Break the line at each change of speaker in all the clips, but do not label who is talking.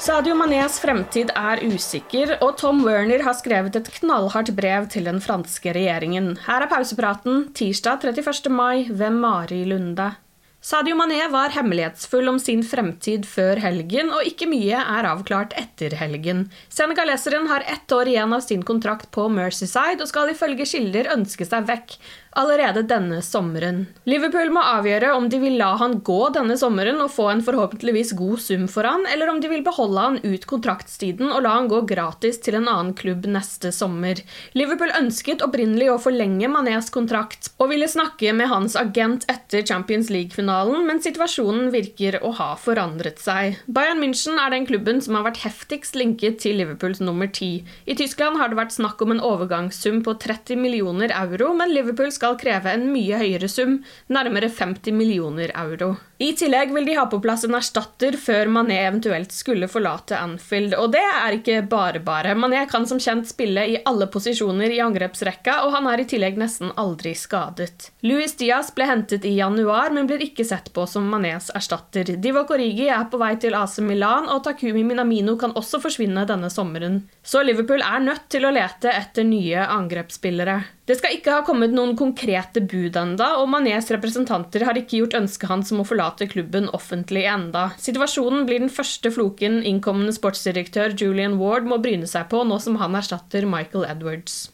Sadio Manés fremtid er usikker, og Tom Werner har skrevet et knallhardt brev til den franske regjeringen. Her er pausepraten tirsdag 31. mai ved Mari Lunde. Sadio Mané var hemmelighetsfull om sin fremtid før helgen, og ikke mye er avklart etter helgen. Senegaleseren har ett år igjen av sin kontrakt på Mercyside og skal ifølge kilder ønske seg vekk allerede denne sommeren. Liverpool må avgjøre om de vil la han gå denne sommeren og få en forhåpentligvis god sum for han, eller om de vil beholde han ut kontraktstiden og la han gå gratis til en annen klubb neste sommer. Liverpool ønsket opprinnelig å forlenge Manés kontrakt og ville snakke med hans agent etter Champions League-finalen, men situasjonen virker å ha forandret seg. Bayern München er den klubben som har vært heftigst linket til Liverpools nummer ti. I Tyskland har det vært snakk om en overgangssum på 30 millioner euro, men Liverpool skal kreve en mye høyere sum, nærmere 50 millioner euro. I tillegg vil de ha på plass en erstatter før Mané eventuelt skulle forlate Anfield, og det er ikke bare bare. Mané kan som kjent spille i alle posisjoner i angrepsrekka, og han er i tillegg nesten aldri skadet. Luis Diaz ble hentet i januar, men blir ikke sett på som Manés erstatter. Divock Origi er på vei til AC Milan, og Takumi Minamino kan også forsvinne denne sommeren. Så Liverpool er nødt til å lete etter nye angrepsspillere. Det skal ikke ha kommet noen konkrete bud enda, og Manés representanter har ikke gjort ønsket hans om å forlate klubben offentlig enda. Situasjonen blir den første floken innkommende sportsdirektør Julian Ward må bryne seg på nå som han erstatter Michael Edwards.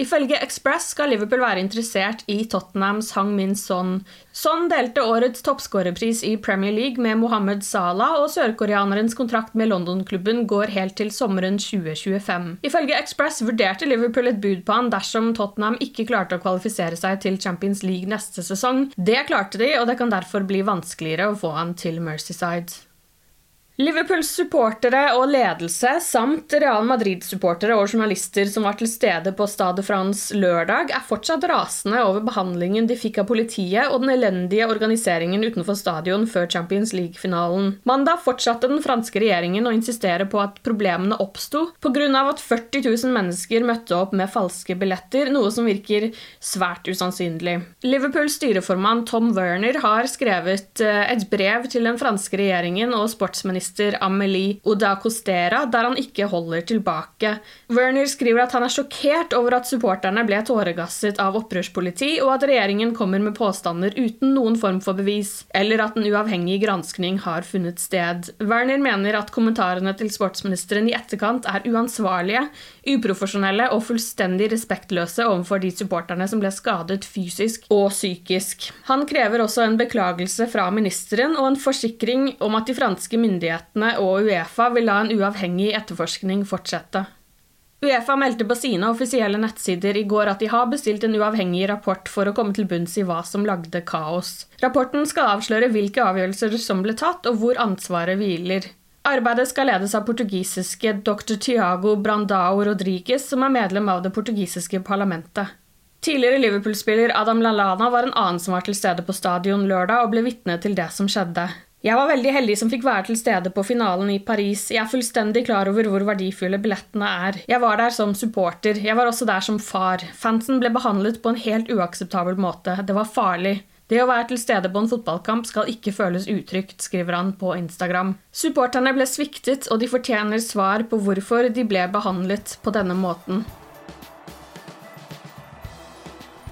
Ifølge Express skal Liverpool være interessert i Tottenhams Hang Min Son. Son delte årets toppskårerpris i Premier League med Mohammed Salah, og sørkoreanerens kontrakt med London-klubben går helt til sommeren 2025. Ifølge Express vurderte Liverpool et bud på han dersom Tottenham ikke klarte å kvalifisere seg til Champions League neste sesong. Det klarte de, og det kan derfor bli vanskeligere å få han til Mercyside. Liverpools supportere og ledelse samt Real Madrid-supportere og journalister som var til stede på Stade France lørdag, er fortsatt rasende over behandlingen de fikk av politiet og den elendige organiseringen utenfor stadion før Champions League-finalen. Mandag fortsatte den franske regjeringen å insistere på at problemene oppsto pga. at 40 000 mennesker møtte opp med falske billetter, noe som virker svært usannsynlig. Liverpools styreformann Tom Werner har skrevet eh, et brev til den franske regjeringen og sportsministeren statsminister Amelie Oda Costera, der han ikke holder tilbake. Werner skriver at han er sjokkert over at supporterne ble tåregasset av opprørspoliti, og at regjeringen kommer med påstander uten noen form for bevis, eller at en uavhengig granskning har funnet sted. Werner mener at kommentarene til sportsministeren i etterkant er uansvarlige, uprofesjonelle og fullstendig respektløse overfor de supporterne som ble skadet fysisk og psykisk. Han krever også en beklagelse fra ministeren og en forsikring om at de franske myndighetene myndighetene og Uefa vil la en uavhengig etterforskning fortsette. Uefa meldte på sine offisielle nettsider i går at de har bestilt en uavhengig rapport for å komme til bunns i hva som lagde kaos. Rapporten skal avsløre hvilke avgjørelser som ble tatt, og hvor ansvaret hviler. Arbeidet skal ledes av portugisiske dr. Tiago Brandao Rodriguez, som er medlem av det portugisiske parlamentet. Tidligere Liverpool-spiller Adam Lallana var en annen som var til stede på stadion lørdag og ble vitne til det som skjedde. Jeg var veldig heldig som fikk være til stede på finalen i Paris. Jeg er fullstendig klar over hvor verdifulle billettene er. Jeg var der som supporter. Jeg var også der som far. Fansen ble behandlet på en helt uakseptabel måte. Det var farlig. Det å være til stede på en fotballkamp skal ikke føles utrygt, skriver han på Instagram. Supporterne ble sviktet, og de fortjener svar på hvorfor de ble behandlet på denne måten.